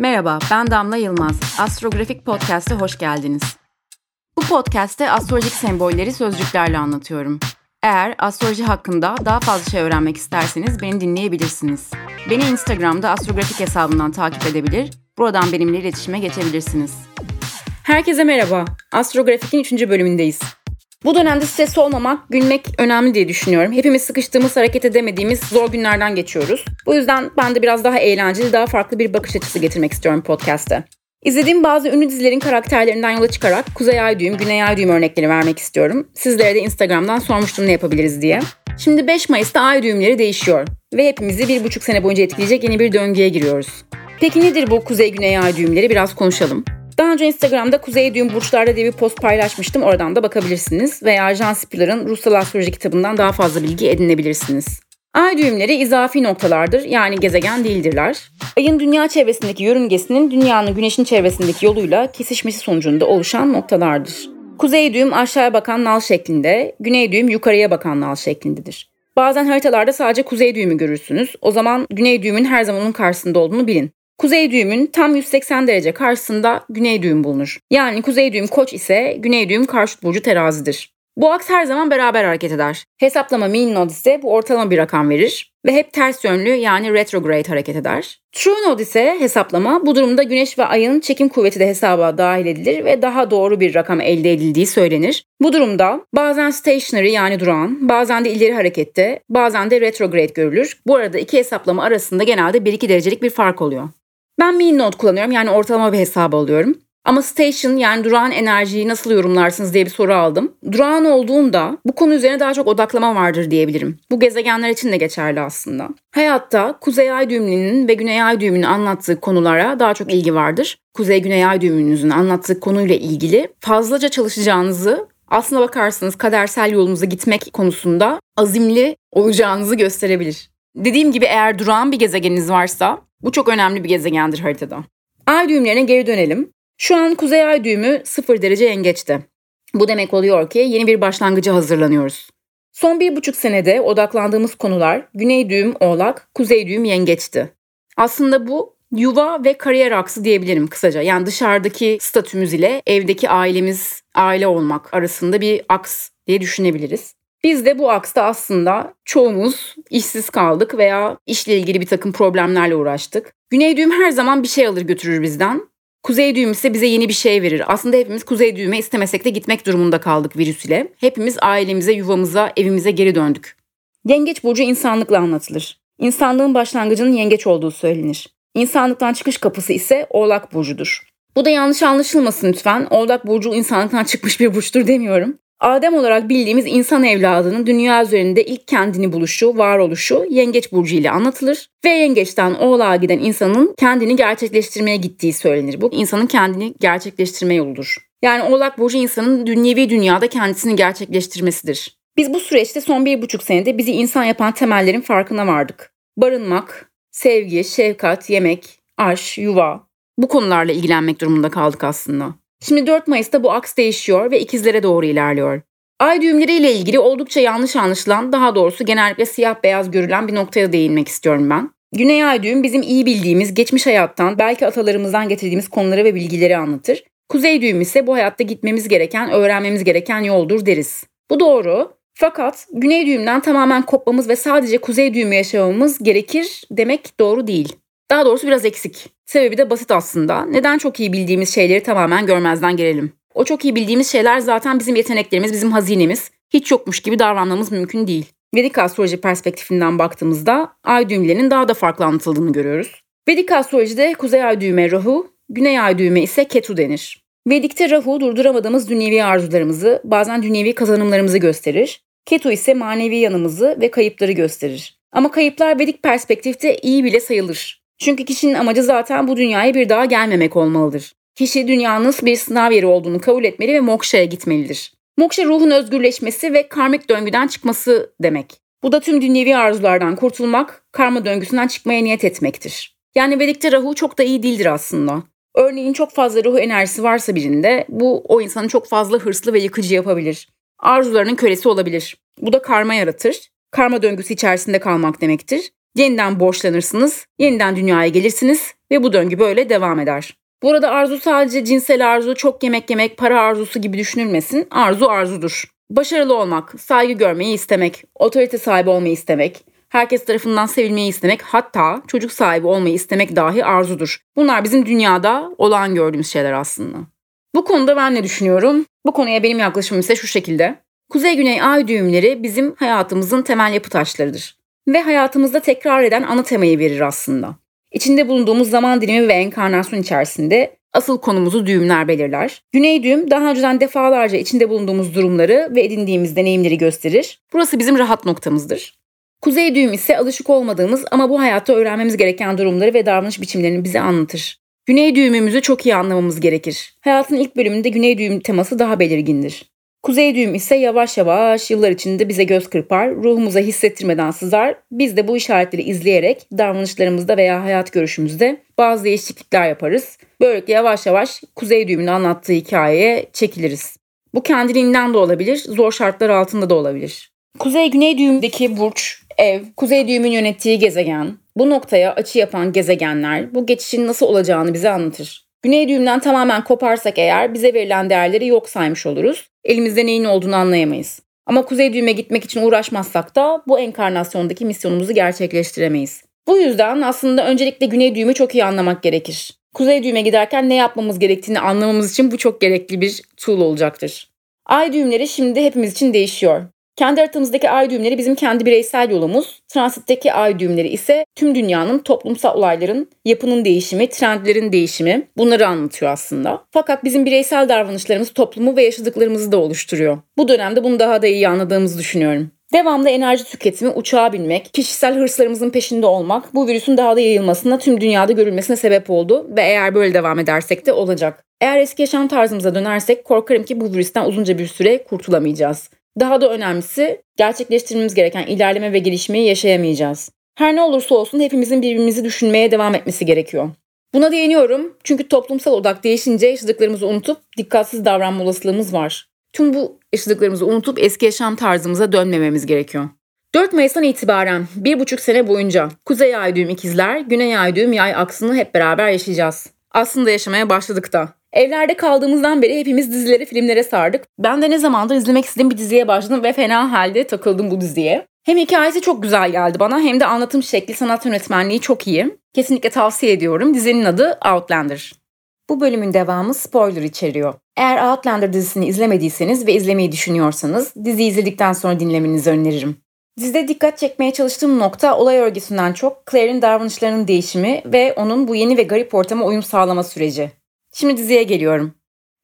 Merhaba, ben Damla Yılmaz. Astrografik Podcast'e hoş geldiniz. Bu podcast'te astrolojik sembolleri sözcüklerle anlatıyorum. Eğer astroloji hakkında daha fazla şey öğrenmek isterseniz beni dinleyebilirsiniz. Beni Instagram'da astrografik hesabından takip edebilir, buradan benimle iletişime geçebilirsiniz. Herkese merhaba. Astrografik'in 3. bölümündeyiz. Bu dönemde stres olmamak, gülmek önemli diye düşünüyorum. Hepimiz sıkıştığımız, hareket edemediğimiz zor günlerden geçiyoruz. Bu yüzden ben de biraz daha eğlenceli, daha farklı bir bakış açısı getirmek istiyorum podcast'te. İzlediğim bazı ünlü dizilerin karakterlerinden yola çıkarak Kuzey Ay düğüm, Güney Ay düğüm örnekleri vermek istiyorum. Sizlere de Instagram'dan sormuştum ne yapabiliriz diye. Şimdi 5 Mayıs'ta ay düğümleri değişiyor ve hepimizi bir buçuk sene boyunca etkileyecek yeni bir döngüye giriyoruz. Peki nedir bu Kuzey Güney Ay düğümleri biraz konuşalım. Daha önce Instagram'da Kuzey Düğüm Burçlarda diye bir post paylaşmıştım. Oradan da bakabilirsiniz. Veya Jean Spiller'ın Ruhsal Astroloji kitabından daha fazla bilgi edinebilirsiniz. Ay düğümleri izafi noktalardır yani gezegen değildirler. Ayın dünya çevresindeki yörüngesinin dünyanın güneşin çevresindeki yoluyla kesişmesi sonucunda oluşan noktalardır. Kuzey düğüm aşağıya bakan nal şeklinde, güney düğüm yukarıya bakan nal şeklindedir. Bazen haritalarda sadece kuzey düğümü görürsünüz. O zaman güney düğümün her zaman onun karşısında olduğunu bilin. Kuzey düğümün tam 180 derece karşısında güney düğüm bulunur. Yani kuzey düğüm koç ise güney düğüm karşıt burcu terazidir. Bu aks her zaman beraber hareket eder. Hesaplama mean node ise bu ortalama bir rakam verir ve hep ters yönlü yani retrograde hareket eder. True node ise hesaplama bu durumda güneş ve ayın çekim kuvveti de hesaba dahil edilir ve daha doğru bir rakam elde edildiği söylenir. Bu durumda bazen stationary yani durağan, bazen de ileri harekette, bazen de retrograde görülür. Bu arada iki hesaplama arasında genelde 1-2 derecelik bir fark oluyor. Ben mean node kullanıyorum yani ortalama bir hesabı alıyorum. Ama station yani durağan enerjiyi nasıl yorumlarsınız diye bir soru aldım. Durağan olduğunda bu konu üzerine daha çok odaklama vardır diyebilirim. Bu gezegenler için de geçerli aslında. Hayatta Kuzey Ay düğümünün ve Güney Ay düğümünün anlattığı konulara daha çok ilgi vardır. Kuzey Güney Ay düğümünüzün anlattığı konuyla ilgili fazlaca çalışacağınızı aslına bakarsanız kadersel yolunuza gitmek konusunda azimli olacağınızı gösterebilir. Dediğim gibi eğer durağan bir gezegeniniz varsa bu çok önemli bir gezegendir haritada. Ay düğümlerine geri dönelim. Şu an kuzey ay düğümü 0 derece yengeçte. Bu demek oluyor ki yeni bir başlangıcı hazırlanıyoruz. Son bir buçuk senede odaklandığımız konular güney düğüm oğlak, kuzey düğüm yengeçti. Aslında bu yuva ve kariyer aksı diyebilirim kısaca. Yani dışarıdaki statümüz ile evdeki ailemiz, aile olmak arasında bir aks diye düşünebiliriz. Biz de bu aksta aslında çoğumuz işsiz kaldık veya işle ilgili bir takım problemlerle uğraştık. Güney düğüm her zaman bir şey alır götürür bizden. Kuzey düğüm ise bize yeni bir şey verir. Aslında hepimiz kuzey düğüme istemesek de gitmek durumunda kaldık virüs ile. Hepimiz ailemize, yuvamıza, evimize geri döndük. Yengeç burcu insanlıkla anlatılır. İnsanlığın başlangıcının yengeç olduğu söylenir. İnsanlıktan çıkış kapısı ise Oğlak burcudur. Bu da yanlış anlaşılmasın lütfen. Oğlak burcu insanlıktan çıkmış bir burçtur demiyorum. Adem olarak bildiğimiz insan evladının dünya üzerinde ilk kendini buluşu, varoluşu Yengeç burcu ile anlatılır ve Yengeç'ten Oğlak'a giden insanın kendini gerçekleştirmeye gittiği söylenir. Bu insanın kendini gerçekleştirme yoludur. Yani Oğlak burcu insanın dünyevi dünyada kendisini gerçekleştirmesidir. Biz bu süreçte son bir buçuk senede bizi insan yapan temellerin farkına vardık. Barınmak, sevgi, şefkat, yemek, aş, yuva bu konularla ilgilenmek durumunda kaldık aslında. Şimdi 4 Mayıs'ta bu aks değişiyor ve ikizlere doğru ilerliyor. Ay düğümleri ilgili oldukça yanlış anlaşılan, daha doğrusu genellikle siyah beyaz görülen bir noktaya değinmek istiyorum ben. Güney ay düğüm bizim iyi bildiğimiz geçmiş hayattan, belki atalarımızdan getirdiğimiz konuları ve bilgileri anlatır. Kuzey düğüm ise bu hayatta gitmemiz gereken, öğrenmemiz gereken yoldur deriz. Bu doğru. Fakat güney düğümden tamamen kopmamız ve sadece kuzey düğümü yaşamamız gerekir demek doğru değil. Daha doğrusu biraz eksik. Sebebi de basit aslında. Neden çok iyi bildiğimiz şeyleri tamamen görmezden gelelim? O çok iyi bildiğimiz şeyler zaten bizim yeteneklerimiz, bizim hazinemiz. Hiç yokmuş gibi davranmamız mümkün değil. Vedik astroloji perspektifinden baktığımızda ay düğümlerinin daha da farklı anlatıldığını görüyoruz. Vedik astrolojide kuzey ay düğme Rahu, güney ay düğme ise Ketu denir. Vedik'te Rahu durduramadığımız dünyevi arzularımızı, bazen dünyevi kazanımlarımızı gösterir. Ketu ise manevi yanımızı ve kayıpları gösterir. Ama kayıplar Vedik perspektifte iyi bile sayılır. Çünkü kişinin amacı zaten bu dünyaya bir daha gelmemek olmalıdır. Kişi dünyanın bir sınav yeri olduğunu kabul etmeli ve mokşaya gitmelidir. Mokşa ruhun özgürleşmesi ve karmik döngüden çıkması demek. Bu da tüm dünyevi arzulardan kurtulmak, karma döngüsünden çıkmaya niyet etmektir. Yani Vedik'te Rahu çok da iyi değildir aslında. Örneğin çok fazla ruh enerjisi varsa birinde bu o insanı çok fazla hırslı ve yıkıcı yapabilir. Arzularının kölesi olabilir. Bu da karma yaratır. Karma döngüsü içerisinde kalmak demektir Yeniden borçlanırsınız, yeniden dünyaya gelirsiniz, ve bu döngü böyle devam eder. Burada arzu sadece cinsel arzu, çok yemek yemek, para arzusu gibi düşünülmesin. Arzu arzudur. Başarılı olmak, saygı görmeyi istemek, otorite sahibi olmayı istemek, herkes tarafından sevilmeyi istemek, hatta çocuk sahibi olmayı istemek dahi arzudur. Bunlar bizim dünyada olan gördüğümüz şeyler aslında. Bu konuda ben ne düşünüyorum? Bu konuya benim yaklaşımım ise şu şekilde. Kuzey-güney ay düğümleri bizim hayatımızın temel yapı taşlarıdır. Ve hayatımızda tekrar eden ana temayı verir aslında. İçinde bulunduğumuz zaman dilimi ve enkarnasyon içerisinde asıl konumuzu düğümler belirler. Güney düğüm daha önceden defalarca içinde bulunduğumuz durumları ve edindiğimiz deneyimleri gösterir. Burası bizim rahat noktamızdır. Kuzey düğüm ise alışık olmadığımız ama bu hayatta öğrenmemiz gereken durumları ve davranış biçimlerini bize anlatır. Güney düğümümüzü çok iyi anlamamız gerekir. Hayatın ilk bölümünde güney düğüm teması daha belirgindir. Kuzey düğüm ise yavaş yavaş yıllar içinde bize göz kırpar, ruhumuza hissettirmeden sızar. Biz de bu işaretleri izleyerek davranışlarımızda veya hayat görüşümüzde bazı değişiklikler yaparız. Böylelikle yavaş yavaş kuzey düğümünün anlattığı hikayeye çekiliriz. Bu kendiliğinden de olabilir, zor şartlar altında da olabilir. Kuzey-güney düğümdeki burç, ev, kuzey düğümün yönettiği gezegen, bu noktaya açı yapan gezegenler bu geçişin nasıl olacağını bize anlatır. Güney düğümden tamamen koparsak eğer bize verilen değerleri yok saymış oluruz. Elimizde neyin olduğunu anlayamayız. Ama kuzey düğüme gitmek için uğraşmazsak da bu enkarnasyondaki misyonumuzu gerçekleştiremeyiz. Bu yüzden aslında öncelikle güney düğümü çok iyi anlamak gerekir. Kuzey düğüme giderken ne yapmamız gerektiğini anlamamız için bu çok gerekli bir tool olacaktır. Ay düğümleri şimdi hepimiz için değişiyor. Kendi haritamızdaki ay düğümleri bizim kendi bireysel yolumuz, transitteki ay düğümleri ise tüm dünyanın toplumsal olayların, yapının değişimi, trendlerin değişimi bunları anlatıyor aslında. Fakat bizim bireysel davranışlarımız toplumu ve yaşadıklarımızı da oluşturuyor. Bu dönemde bunu daha da iyi anladığımızı düşünüyorum. Devamlı enerji tüketimi, uçağa binmek, kişisel hırslarımızın peşinde olmak bu virüsün daha da yayılmasına, tüm dünyada görülmesine sebep oldu ve eğer böyle devam edersek de olacak. Eğer eski yaşam tarzımıza dönersek korkarım ki bu virüsten uzunca bir süre kurtulamayacağız. Daha da önemlisi gerçekleştirmemiz gereken ilerleme ve gelişmeyi yaşayamayacağız. Her ne olursa olsun hepimizin birbirimizi düşünmeye devam etmesi gerekiyor. Buna değiniyorum çünkü toplumsal odak değişince yaşadıklarımızı unutup dikkatsiz davranma olasılığımız var. Tüm bu yaşadıklarımızı unutup eski yaşam tarzımıza dönmememiz gerekiyor. 4 Mayıs'tan itibaren bir buçuk sene boyunca Kuzey Ay düğüm ikizler, Güney Ay düğüm yay aksını hep beraber yaşayacağız. Aslında yaşamaya başladık da. Evlerde kaldığımızdan beri hepimiz dizilere, filmlere sardık. Ben de ne zamandır izlemek istediğim bir diziye başladım ve fena halde takıldım bu diziye. Hem hikayesi çok güzel geldi bana hem de anlatım şekli, sanat yönetmenliği çok iyi. Kesinlikle tavsiye ediyorum. Dizinin adı Outlander. Bu bölümün devamı spoiler içeriyor. Eğer Outlander dizisini izlemediyseniz ve izlemeyi düşünüyorsanız diziyi izledikten sonra dinlemenizi öneririm. Dizide dikkat çekmeye çalıştığım nokta olay örgüsünden çok Claire'in davranışlarının değişimi ve onun bu yeni ve garip ortama uyum sağlama süreci. Şimdi diziye geliyorum.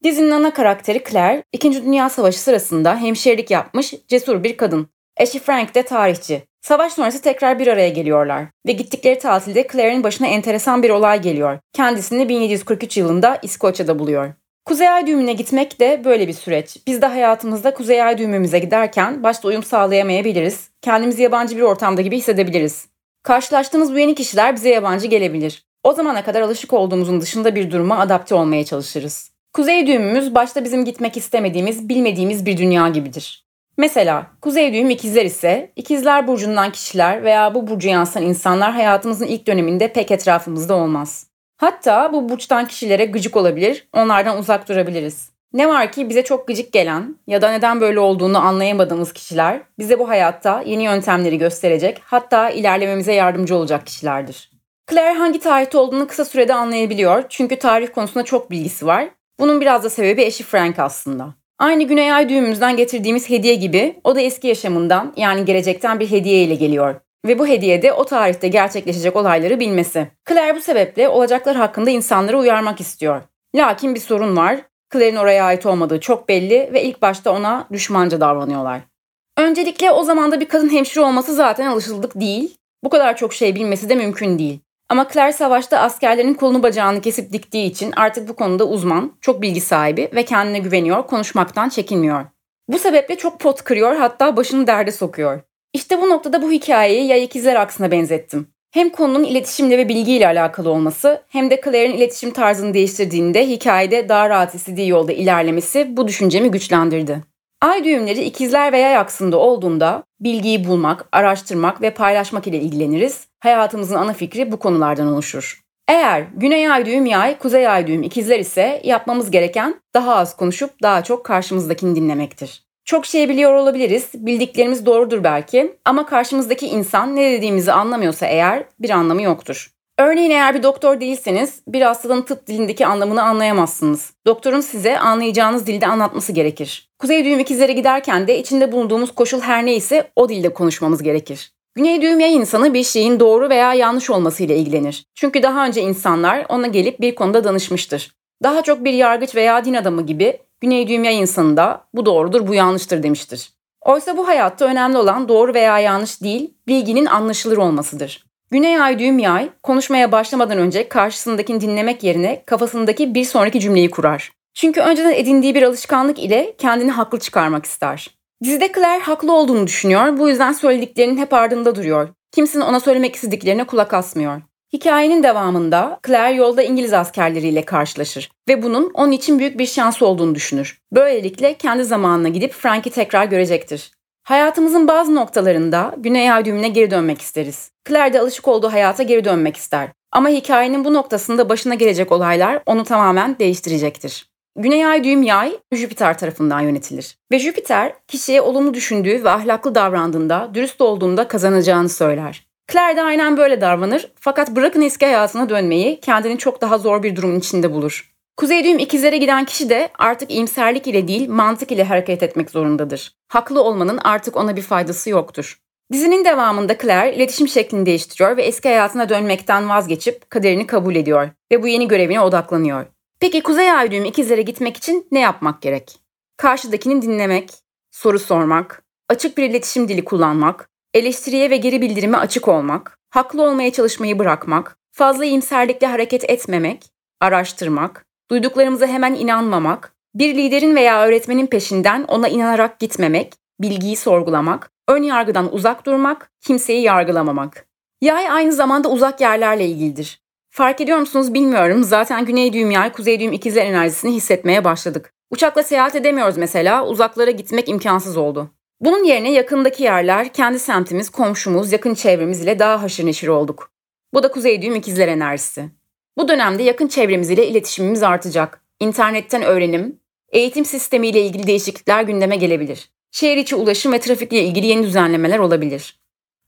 Dizinin ana karakteri Claire, 2. Dünya Savaşı sırasında hemşirelik yapmış cesur bir kadın. Eşi Frank de tarihçi. Savaş sonrası tekrar bir araya geliyorlar ve gittikleri tatilde Claire'in başına enteresan bir olay geliyor. Kendisini 1743 yılında İskoçya'da buluyor. Kuzey Ay düğümüne gitmek de böyle bir süreç. Biz de hayatımızda Kuzey Ay düğümümüze giderken başta uyum sağlayamayabiliriz. Kendimizi yabancı bir ortamda gibi hissedebiliriz. Karşılaştığımız bu yeni kişiler bize yabancı gelebilir. O zamana kadar alışık olduğumuzun dışında bir duruma adapte olmaya çalışırız. Kuzey düğümümüz başta bizim gitmek istemediğimiz, bilmediğimiz bir dünya gibidir. Mesela kuzey düğüm ikizler ise ikizler burcundan kişiler veya bu burcu yansıtan insanlar hayatımızın ilk döneminde pek etrafımızda olmaz. Hatta bu burçtan kişilere gıcık olabilir, onlardan uzak durabiliriz. Ne var ki bize çok gıcık gelen ya da neden böyle olduğunu anlayamadığımız kişiler bize bu hayatta yeni yöntemleri gösterecek hatta ilerlememize yardımcı olacak kişilerdir. Claire hangi tarihte olduğunu kısa sürede anlayabiliyor çünkü tarih konusunda çok bilgisi var. Bunun biraz da sebebi eşi Frank aslında. Aynı Güney Ay düğümümüzden getirdiğimiz hediye gibi o da eski yaşamından yani gelecekten bir hediye ile geliyor. Ve bu hediye de o tarihte gerçekleşecek olayları bilmesi. Claire bu sebeple olacaklar hakkında insanları uyarmak istiyor. Lakin bir sorun var. Claire'in oraya ait olmadığı çok belli ve ilk başta ona düşmanca davranıyorlar. Öncelikle o zamanda bir kadın hemşire olması zaten alışıldık değil. Bu kadar çok şey bilmesi de mümkün değil. Ama Claire savaşta askerlerin kolunu bacağını kesip diktiği için artık bu konuda uzman, çok bilgi sahibi ve kendine güveniyor, konuşmaktan çekinmiyor. Bu sebeple çok pot kırıyor hatta başını derde sokuyor. İşte bu noktada bu hikayeyi yay ikizler aksına benzettim. Hem konunun iletişimle ve bilgiyle alakalı olması hem de Claire'in iletişim tarzını değiştirdiğinde hikayede daha rahat istediği yolda ilerlemesi bu düşüncemi güçlendirdi. Ay düğümleri ikizler ve yay aksında olduğunda bilgiyi bulmak, araştırmak ve paylaşmak ile ilgileniriz. Hayatımızın ana fikri bu konulardan oluşur. Eğer güney ay düğüm yay, kuzey ay düğüm ikizler ise yapmamız gereken daha az konuşup daha çok karşımızdakini dinlemektir. Çok şey biliyor olabiliriz, bildiklerimiz doğrudur belki ama karşımızdaki insan ne dediğimizi anlamıyorsa eğer bir anlamı yoktur. Örneğin eğer bir doktor değilseniz bir hastalığın tıp dilindeki anlamını anlayamazsınız. Doktorun size anlayacağınız dilde anlatması gerekir. Kuzey düğüm ikizlere giderken de içinde bulunduğumuz koşul her neyse o dilde konuşmamız gerekir. Güney düğüm yay insanı bir şeyin doğru veya yanlış olmasıyla ilgilenir. Çünkü daha önce insanlar ona gelip bir konuda danışmıştır. Daha çok bir yargıç veya din adamı gibi Güney düğüm yay insanı da bu doğrudur bu yanlıştır demiştir. Oysa bu hayatta önemli olan doğru veya yanlış değil, bilginin anlaşılır olmasıdır. Güney ay düğüm yay konuşmaya başlamadan önce karşısındakini dinlemek yerine kafasındaki bir sonraki cümleyi kurar. Çünkü önceden edindiği bir alışkanlık ile kendini haklı çıkarmak ister. Dizide Claire haklı olduğunu düşünüyor, bu yüzden söylediklerinin hep ardında duruyor. Kimsenin ona söylemek istediklerine kulak asmıyor. Hikayenin devamında Claire yolda İngiliz askerleriyle karşılaşır ve bunun onun için büyük bir şans olduğunu düşünür. Böylelikle kendi zamanına gidip Frank'i tekrar görecektir. Hayatımızın bazı noktalarında Güney Ay düğümüne geri dönmek isteriz. Claire de alışık olduğu hayata geri dönmek ister. Ama hikayenin bu noktasında başına gelecek olaylar onu tamamen değiştirecektir. Güney Ay düğüm yay Jüpiter tarafından yönetilir. Ve Jüpiter kişiye olumlu düşündüğü ve ahlaklı davrandığında, dürüst olduğunda kazanacağını söyler. Claire de aynen böyle davranır fakat bırakın eski hayatına dönmeyi kendini çok daha zor bir durumun içinde bulur. Kuzey düğüm ikizlere giden kişi de artık iyimserlik ile değil mantık ile hareket etmek zorundadır. Haklı olmanın artık ona bir faydası yoktur. Dizinin devamında Claire iletişim şeklini değiştiriyor ve eski hayatına dönmekten vazgeçip kaderini kabul ediyor ve bu yeni görevine odaklanıyor. Peki Kuzey Ay düğümü ikizlere gitmek için ne yapmak gerek? Karşıdakini dinlemek, soru sormak, açık bir iletişim dili kullanmak, eleştiriye ve geri bildirime açık olmak, haklı olmaya çalışmayı bırakmak, fazla iyimserlikle hareket etmemek, araştırmak, duyduklarımıza hemen inanmamak, bir liderin veya öğretmenin peşinden ona inanarak gitmemek, bilgiyi sorgulamak, ön yargıdan uzak durmak, kimseyi yargılamamak. Yay aynı zamanda uzak yerlerle ilgilidir. Fark ediyor musunuz bilmiyorum. Zaten güney düğüm yay, kuzey düğüm ikizler enerjisini hissetmeye başladık. Uçakla seyahat edemiyoruz mesela. Uzaklara gitmek imkansız oldu. Bunun yerine yakındaki yerler, kendi semtimiz, komşumuz, yakın çevremiz ile daha haşır neşir olduk. Bu da kuzey düğüm ikizler enerjisi. Bu dönemde yakın çevremiz ile iletişimimiz artacak. İnternetten öğrenim, eğitim sistemi ile ilgili değişiklikler gündeme gelebilir. Şehir içi ulaşım ve trafikle ilgili yeni düzenlemeler olabilir.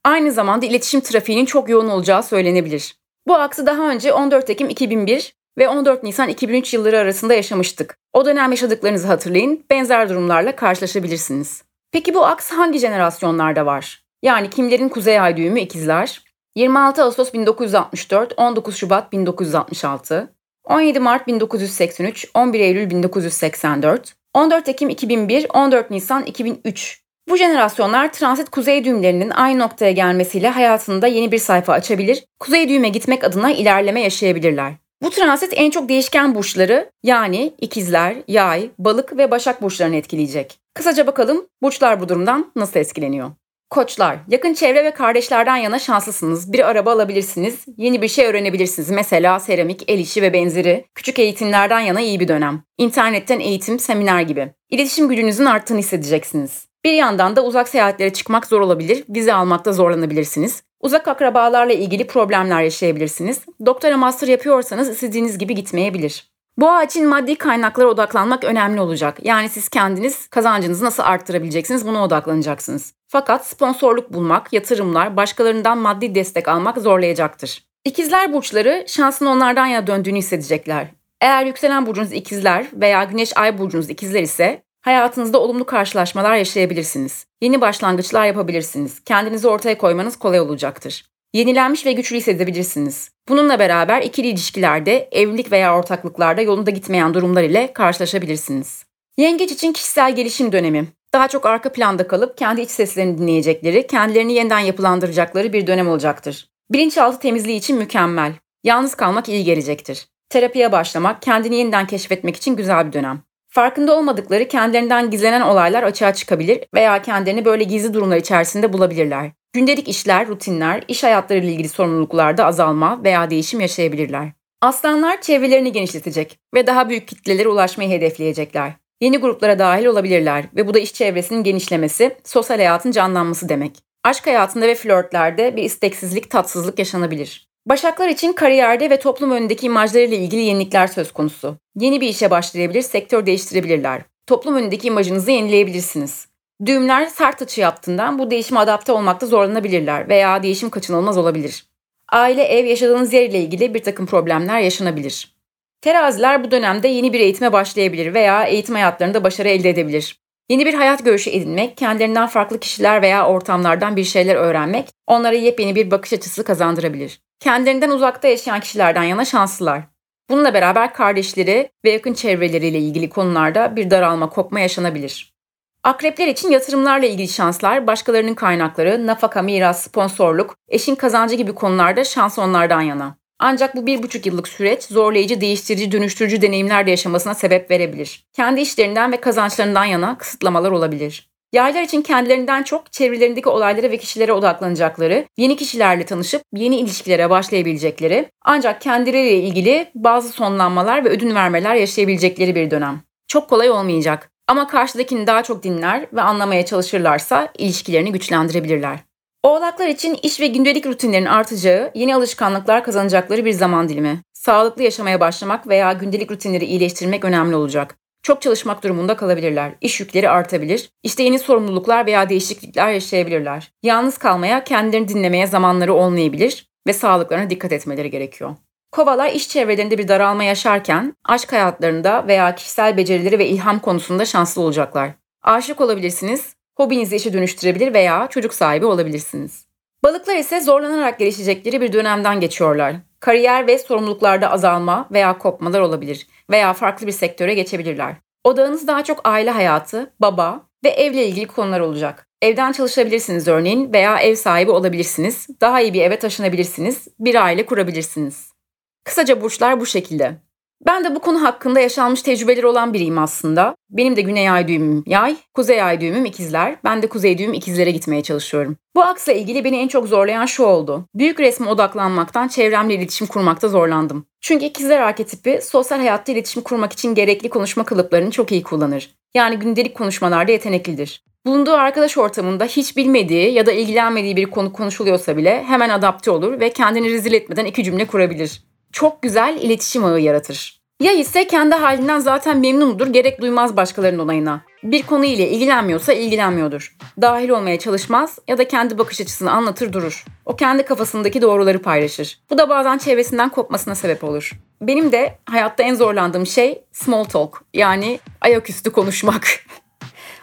Aynı zamanda iletişim trafiğinin çok yoğun olacağı söylenebilir. Bu aksı daha önce 14 Ekim 2001 ve 14 Nisan 2003 yılları arasında yaşamıştık. O dönem yaşadıklarınızı hatırlayın, benzer durumlarla karşılaşabilirsiniz. Peki bu aks hangi jenerasyonlarda var? Yani kimlerin kuzey ay düğümü ikizler? 26 Ağustos 1964, 19 Şubat 1966, 17 Mart 1983, 11 Eylül 1984, 14 Ekim 2001, 14 Nisan 2003 bu jenerasyonlar transit kuzey düğümlerinin aynı noktaya gelmesiyle hayatında yeni bir sayfa açabilir, kuzey düğüme gitmek adına ilerleme yaşayabilirler. Bu transit en çok değişken burçları yani ikizler, yay, balık ve başak burçlarını etkileyecek. Kısaca bakalım burçlar bu durumdan nasıl etkileniyor? Koçlar, yakın çevre ve kardeşlerden yana şanslısınız. Bir araba alabilirsiniz, yeni bir şey öğrenebilirsiniz. Mesela seramik, el işi ve benzeri. Küçük eğitimlerden yana iyi bir dönem. İnternetten eğitim, seminer gibi. İletişim gücünüzün arttığını hissedeceksiniz. Bir yandan da uzak seyahatlere çıkmak zor olabilir, vize almakta zorlanabilirsiniz. Uzak akrabalarla ilgili problemler yaşayabilirsiniz. Doktora master yapıyorsanız istediğiniz gibi gitmeyebilir. Boğa için maddi kaynaklara odaklanmak önemli olacak. Yani siz kendiniz kazancınızı nasıl arttırabileceksiniz buna odaklanacaksınız. Fakat sponsorluk bulmak, yatırımlar, başkalarından maddi destek almak zorlayacaktır. İkizler burçları şansın onlardan yana döndüğünü hissedecekler. Eğer yükselen burcunuz ikizler veya güneş ay burcunuz ikizler ise Hayatınızda olumlu karşılaşmalar yaşayabilirsiniz. Yeni başlangıçlar yapabilirsiniz. Kendinizi ortaya koymanız kolay olacaktır. Yenilenmiş ve güçlü hissedebilirsiniz. Bununla beraber ikili ilişkilerde, evlilik veya ortaklıklarda yolunda gitmeyen durumlar ile karşılaşabilirsiniz. Yengeç için kişisel gelişim dönemi. Daha çok arka planda kalıp kendi iç seslerini dinleyecekleri, kendilerini yeniden yapılandıracakları bir dönem olacaktır. Bilinçaltı temizliği için mükemmel. Yalnız kalmak iyi gelecektir. Terapiye başlamak, kendini yeniden keşfetmek için güzel bir dönem. Farkında olmadıkları kendilerinden gizlenen olaylar açığa çıkabilir veya kendilerini böyle gizli durumlar içerisinde bulabilirler. Gündelik işler, rutinler, iş hayatları ile ilgili sorumluluklarda azalma veya değişim yaşayabilirler. Aslanlar çevrelerini genişletecek ve daha büyük kitlelere ulaşmayı hedefleyecekler. Yeni gruplara dahil olabilirler ve bu da iş çevresinin genişlemesi, sosyal hayatın canlanması demek. Aşk hayatında ve flörtlerde bir isteksizlik, tatsızlık yaşanabilir. Başaklar için kariyerde ve toplum önündeki imajlarıyla ilgili yenilikler söz konusu. Yeni bir işe başlayabilir, sektör değiştirebilirler. Toplum önündeki imajınızı yenileyebilirsiniz. Düğümler sert açı yaptığından bu değişime adapte olmakta zorlanabilirler veya değişim kaçınılmaz olabilir. Aile, ev, yaşadığınız yer ile ilgili bir takım problemler yaşanabilir. Teraziler bu dönemde yeni bir eğitime başlayabilir veya eğitim hayatlarında başarı elde edebilir. Yeni bir hayat görüşü edinmek, kendilerinden farklı kişiler veya ortamlardan bir şeyler öğrenmek onlara yepyeni bir bakış açısı kazandırabilir. Kendilerinden uzakta yaşayan kişilerden yana şanslılar. Bununla beraber kardeşleri ve yakın çevreleriyle ilgili konularda bir daralma, kopma yaşanabilir. Akrepler için yatırımlarla ilgili şanslar, başkalarının kaynakları, nafaka, miras, sponsorluk, eşin kazancı gibi konularda şans onlardan yana. Ancak bu bir buçuk yıllık süreç zorlayıcı, değiştirici, dönüştürücü deneyimler de yaşamasına sebep verebilir. Kendi işlerinden ve kazançlarından yana kısıtlamalar olabilir. Yaylar için kendilerinden çok çevrelerindeki olaylara ve kişilere odaklanacakları, yeni kişilerle tanışıp yeni ilişkilere başlayabilecekleri, ancak kendileriyle ilgili bazı sonlanmalar ve ödün vermeler yaşayabilecekleri bir dönem. Çok kolay olmayacak. Ama karşıdakini daha çok dinler ve anlamaya çalışırlarsa ilişkilerini güçlendirebilirler. Oğlaklar için iş ve gündelik rutinlerin artacağı, yeni alışkanlıklar kazanacakları bir zaman dilimi. Sağlıklı yaşamaya başlamak veya gündelik rutinleri iyileştirmek önemli olacak. Çok çalışmak durumunda kalabilirler. İş yükleri artabilir. İşte yeni sorumluluklar veya değişiklikler yaşayabilirler. Yalnız kalmaya, kendilerini dinlemeye zamanları olmayabilir ve sağlıklarına dikkat etmeleri gerekiyor. Kovalar iş çevrelerinde bir daralma yaşarken aşk hayatlarında veya kişisel becerileri ve ilham konusunda şanslı olacaklar. Aşık olabilirsiniz, hobinizi işe dönüştürebilir veya çocuk sahibi olabilirsiniz. Balıklar ise zorlanarak gelişecekleri bir dönemden geçiyorlar. Kariyer ve sorumluluklarda azalma veya kopmalar olabilir veya farklı bir sektöre geçebilirler. Odağınız daha çok aile hayatı, baba ve evle ilgili konular olacak. Evden çalışabilirsiniz örneğin veya ev sahibi olabilirsiniz. Daha iyi bir eve taşınabilirsiniz. Bir aile kurabilirsiniz. Kısaca burçlar bu şekilde. Ben de bu konu hakkında yaşanmış tecrübeleri olan biriyim aslında. Benim de güney ay düğümüm yay, kuzey ay düğümüm ikizler. Ben de kuzey düğüm ikizlere gitmeye çalışıyorum. Bu aksla ilgili beni en çok zorlayan şu oldu. Büyük resme odaklanmaktan çevremle iletişim kurmakta zorlandım. Çünkü ikizler arketipi sosyal hayatta iletişim kurmak için gerekli konuşma kalıplarını çok iyi kullanır. Yani gündelik konuşmalarda yeteneklidir. Bulunduğu arkadaş ortamında hiç bilmediği ya da ilgilenmediği bir konu konuşuluyorsa bile hemen adapte olur ve kendini rezil etmeden iki cümle kurabilir çok güzel iletişim ağı yaratır. Ya ise kendi halinden zaten memnundur, gerek duymaz başkalarının onayına. Bir konu ile ilgilenmiyorsa ilgilenmiyordur. Dahil olmaya çalışmaz ya da kendi bakış açısını anlatır durur. O kendi kafasındaki doğruları paylaşır. Bu da bazen çevresinden kopmasına sebep olur. Benim de hayatta en zorlandığım şey small talk yani ayaküstü konuşmak.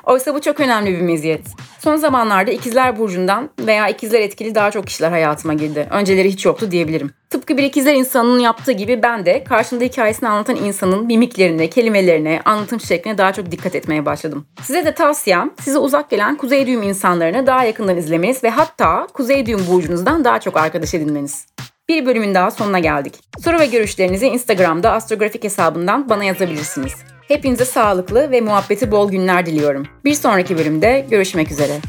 Oysa bu çok önemli bir meziyet. Son zamanlarda ikizler burcundan veya ikizler etkili daha çok kişiler hayatıma girdi. Önceleri hiç yoktu diyebilirim. Tıpkı bir ikizler insanının yaptığı gibi ben de karşımda hikayesini anlatan insanın mimiklerine, kelimelerine, anlatım şekline daha çok dikkat etmeye başladım. Size de tavsiyem size uzak gelen kuzey düğüm insanlarını daha yakından izlemeniz ve hatta kuzey düğüm burcunuzdan daha çok arkadaş edinmeniz. Bir bölümün daha sonuna geldik. Soru ve görüşlerinizi Instagram'da astrografik hesabından bana yazabilirsiniz. Hepinize sağlıklı ve muhabbeti bol günler diliyorum. Bir sonraki bölümde görüşmek üzere.